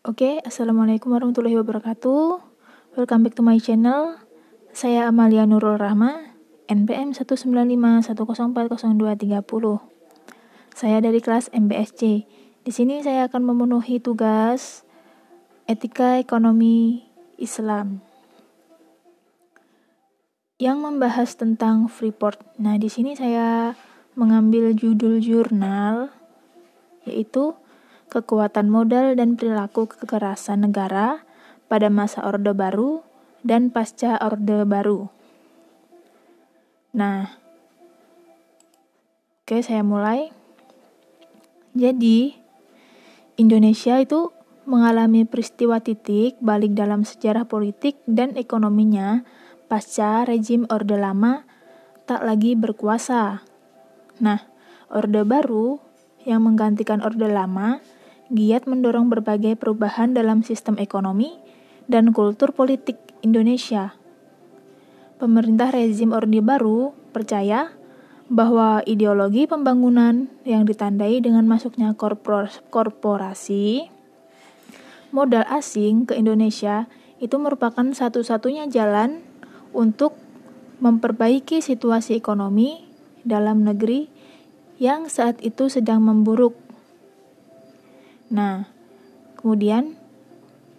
Oke, Assalamualaikum warahmatullahi wabarakatuh. Welcome back to my channel. Saya Amalia Nurul Rahma, NPM 19510400230. Saya dari kelas MBSC. Di sini saya akan memenuhi tugas etika ekonomi Islam yang membahas tentang Freeport. Nah, di sini saya mengambil judul jurnal yaitu kekuatan modal dan perilaku kekerasan negara pada masa Orde Baru dan pasca Orde Baru. Nah, oke saya mulai. Jadi, Indonesia itu mengalami peristiwa titik balik dalam sejarah politik dan ekonominya pasca rejim Orde Lama tak lagi berkuasa. Nah, Orde Baru yang menggantikan Orde Lama giat mendorong berbagai perubahan dalam sistem ekonomi dan kultur politik Indonesia. Pemerintah rezim Orde Baru percaya bahwa ideologi pembangunan yang ditandai dengan masuknya korporasi modal asing ke Indonesia itu merupakan satu-satunya jalan untuk memperbaiki situasi ekonomi dalam negeri yang saat itu sedang memburuk Nah, kemudian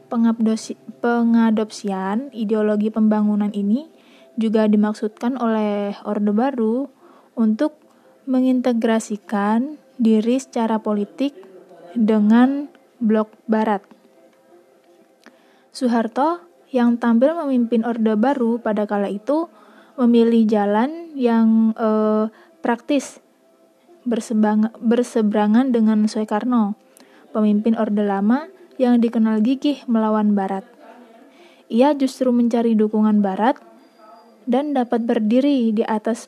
pengadopsian ideologi pembangunan ini juga dimaksudkan oleh Orde Baru untuk mengintegrasikan diri secara politik dengan blok barat. Soeharto yang tampil memimpin Orde Baru pada kala itu memilih jalan yang eh, praktis berseberangan dengan Soekarno pemimpin Orde Lama yang dikenal gigih melawan Barat. Ia justru mencari dukungan Barat dan dapat berdiri di atas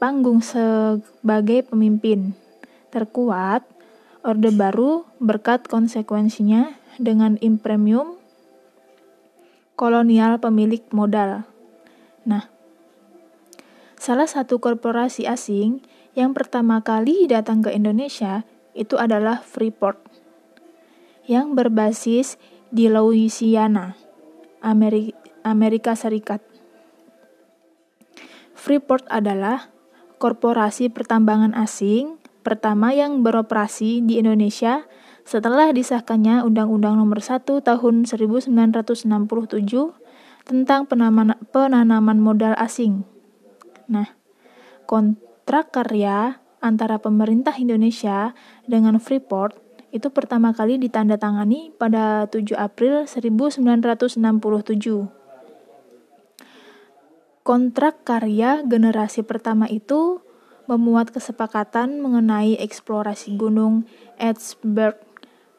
panggung sebagai pemimpin terkuat Orde Baru berkat konsekuensinya dengan impremium kolonial pemilik modal. Nah, salah satu korporasi asing yang pertama kali datang ke Indonesia itu adalah Freeport yang berbasis di Louisiana, Amerika Serikat. Freeport adalah korporasi pertambangan asing pertama yang beroperasi di Indonesia setelah disahkannya Undang-Undang Nomor 1 Tahun 1967 tentang penanaman modal asing. Nah, kontrak karya antara pemerintah Indonesia dengan Freeport itu pertama kali ditandatangani pada 7 April 1967. Kontrak karya generasi pertama itu memuat kesepakatan mengenai eksplorasi gunung Edsberg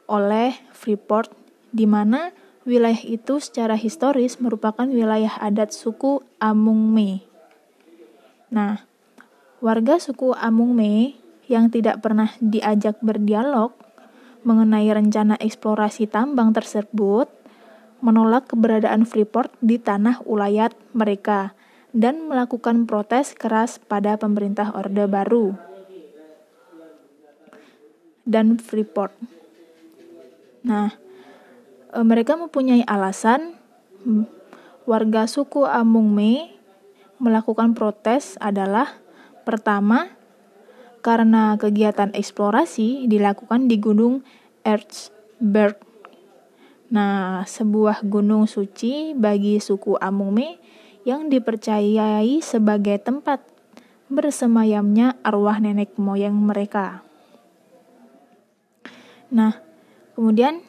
oleh Freeport di mana wilayah itu secara historis merupakan wilayah adat suku Amungme. Nah, warga suku Amungme yang tidak pernah diajak berdialog mengenai rencana eksplorasi tambang tersebut menolak keberadaan Freeport di tanah ulayat mereka dan melakukan protes keras pada pemerintah Orde Baru dan Freeport. Nah, e, mereka mempunyai alasan warga suku Amungme melakukan protes adalah pertama karena kegiatan eksplorasi dilakukan di Gunung Erzberg. Nah, sebuah gunung suci bagi suku Amume yang dipercayai sebagai tempat bersemayamnya arwah nenek moyang mereka. Nah, kemudian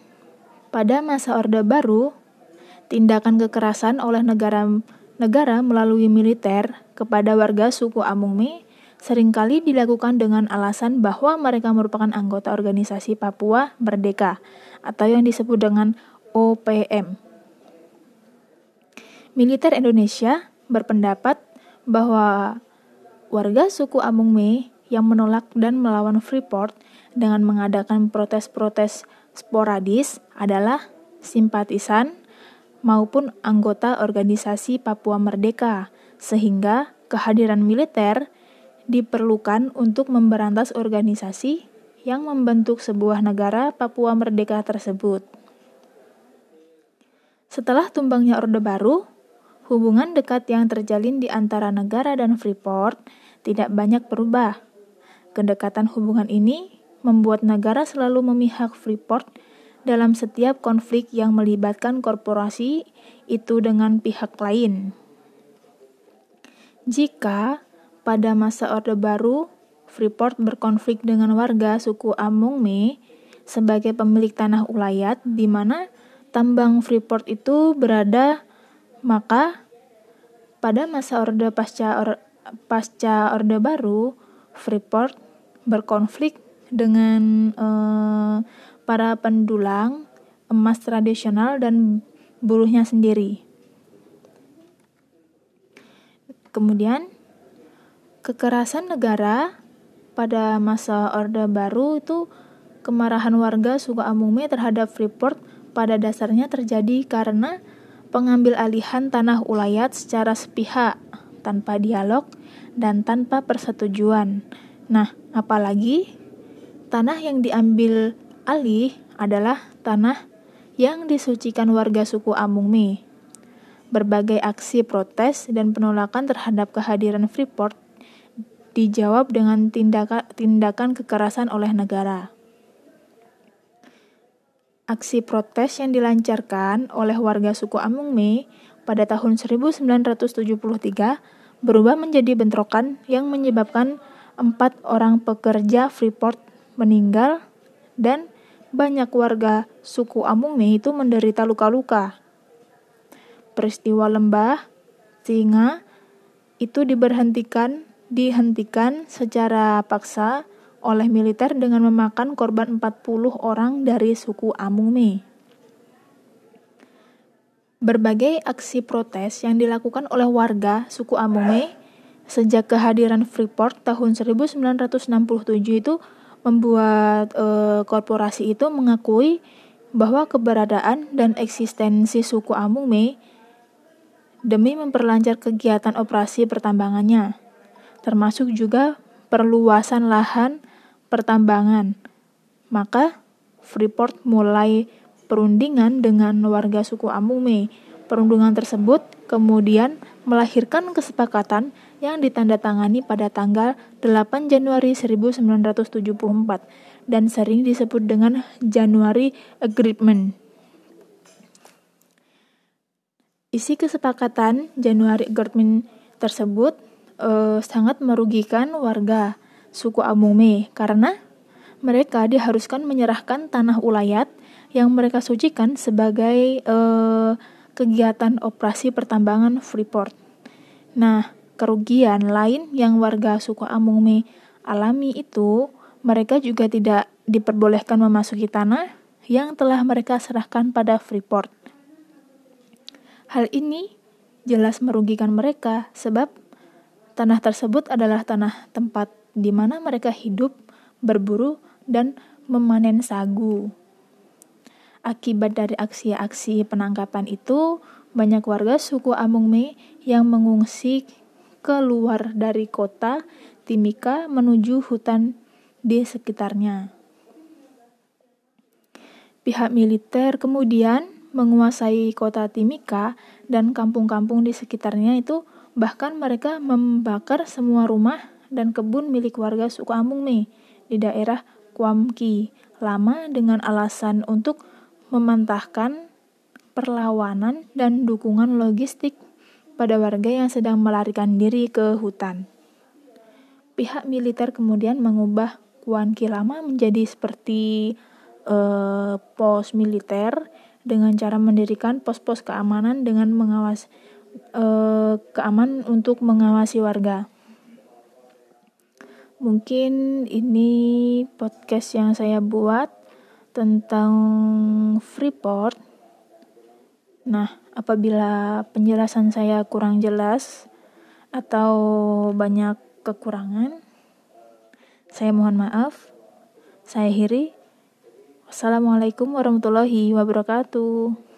pada masa Orde Baru, tindakan kekerasan oleh negara negara melalui militer kepada warga suku Amungme sering kali dilakukan dengan alasan bahwa mereka merupakan anggota organisasi Papua Merdeka atau yang disebut dengan OPM. Militer Indonesia berpendapat bahwa warga suku Amungme yang menolak dan melawan Freeport dengan mengadakan protes-protes sporadis adalah simpatisan maupun anggota organisasi Papua Merdeka, sehingga kehadiran militer diperlukan untuk memberantas organisasi yang membentuk sebuah negara Papua Merdeka tersebut. Setelah tumbangnya Orde Baru, hubungan dekat yang terjalin di antara negara dan Freeport tidak banyak berubah. Kedekatan hubungan ini membuat negara selalu memihak Freeport dalam setiap konflik yang melibatkan korporasi itu dengan pihak lain. Jika pada masa Orde Baru Freeport berkonflik dengan warga suku Amungme sebagai pemilik tanah ulayat di mana tambang Freeport itu berada, maka pada masa Orde pasca or, pasca Orde Baru, Freeport berkonflik dengan eh, para pendulang emas tradisional dan buruhnya sendiri. Kemudian, kekerasan negara pada masa Orde Baru itu kemarahan warga suku Amume terhadap Freeport pada dasarnya terjadi karena pengambil alihan tanah ulayat secara sepihak, tanpa dialog, dan tanpa persetujuan. Nah, apalagi tanah yang diambil alih adalah tanah yang disucikan warga suku Amungme. Berbagai aksi protes dan penolakan terhadap kehadiran Freeport dijawab dengan tindakan, tindakan kekerasan oleh negara. Aksi protes yang dilancarkan oleh warga suku Amungme pada tahun 1973 berubah menjadi bentrokan yang menyebabkan empat orang pekerja Freeport meninggal dan banyak warga suku Amungme itu menderita luka-luka. Peristiwa lembah singa itu diberhentikan dihentikan secara paksa oleh militer dengan memakan korban 40 orang dari suku Amungme. Berbagai aksi protes yang dilakukan oleh warga suku Amungme sejak kehadiran Freeport tahun 1967 itu membuat e, korporasi itu mengakui bahwa keberadaan dan eksistensi suku Amungme demi memperlancar kegiatan operasi pertambangannya, termasuk juga perluasan lahan pertambangan. Maka Freeport mulai perundingan dengan warga suku Amungme. Perundingan tersebut kemudian melahirkan kesepakatan yang ditandatangani pada tanggal 8 Januari 1974 dan sering disebut dengan January Agreement. Isi kesepakatan Januari Agreement tersebut eh, sangat merugikan warga suku Amume karena mereka diharuskan menyerahkan tanah ulayat yang mereka sucikan sebagai eh, kegiatan operasi pertambangan Freeport. Nah, kerugian lain yang warga suku Amume alami itu mereka juga tidak diperbolehkan memasuki tanah yang telah mereka serahkan pada Freeport. Hal ini jelas merugikan mereka sebab tanah tersebut adalah tanah tempat di mana mereka hidup, berburu, dan memanen sagu. Akibat dari aksi-aksi penangkapan itu, banyak warga suku Amungme yang mengungsi keluar dari kota Timika menuju hutan di sekitarnya. Pihak militer kemudian menguasai kota Timika dan kampung-kampung di sekitarnya itu bahkan mereka membakar semua rumah dan kebun milik warga suku Amungme di daerah Kuamki lama dengan alasan untuk memantahkan perlawanan dan dukungan logistik pada warga yang sedang melarikan diri ke hutan. Pihak militer kemudian mengubah Kuanki lama menjadi seperti uh, pos militer dengan cara mendirikan pos-pos keamanan dengan mengawas eh, keamanan untuk mengawasi warga. Mungkin ini podcast yang saya buat tentang Freeport. Nah, apabila penjelasan saya kurang jelas atau banyak kekurangan, saya mohon maaf. Saya Hiri. Assalamualaikum warahmatullahi wabarakatuh.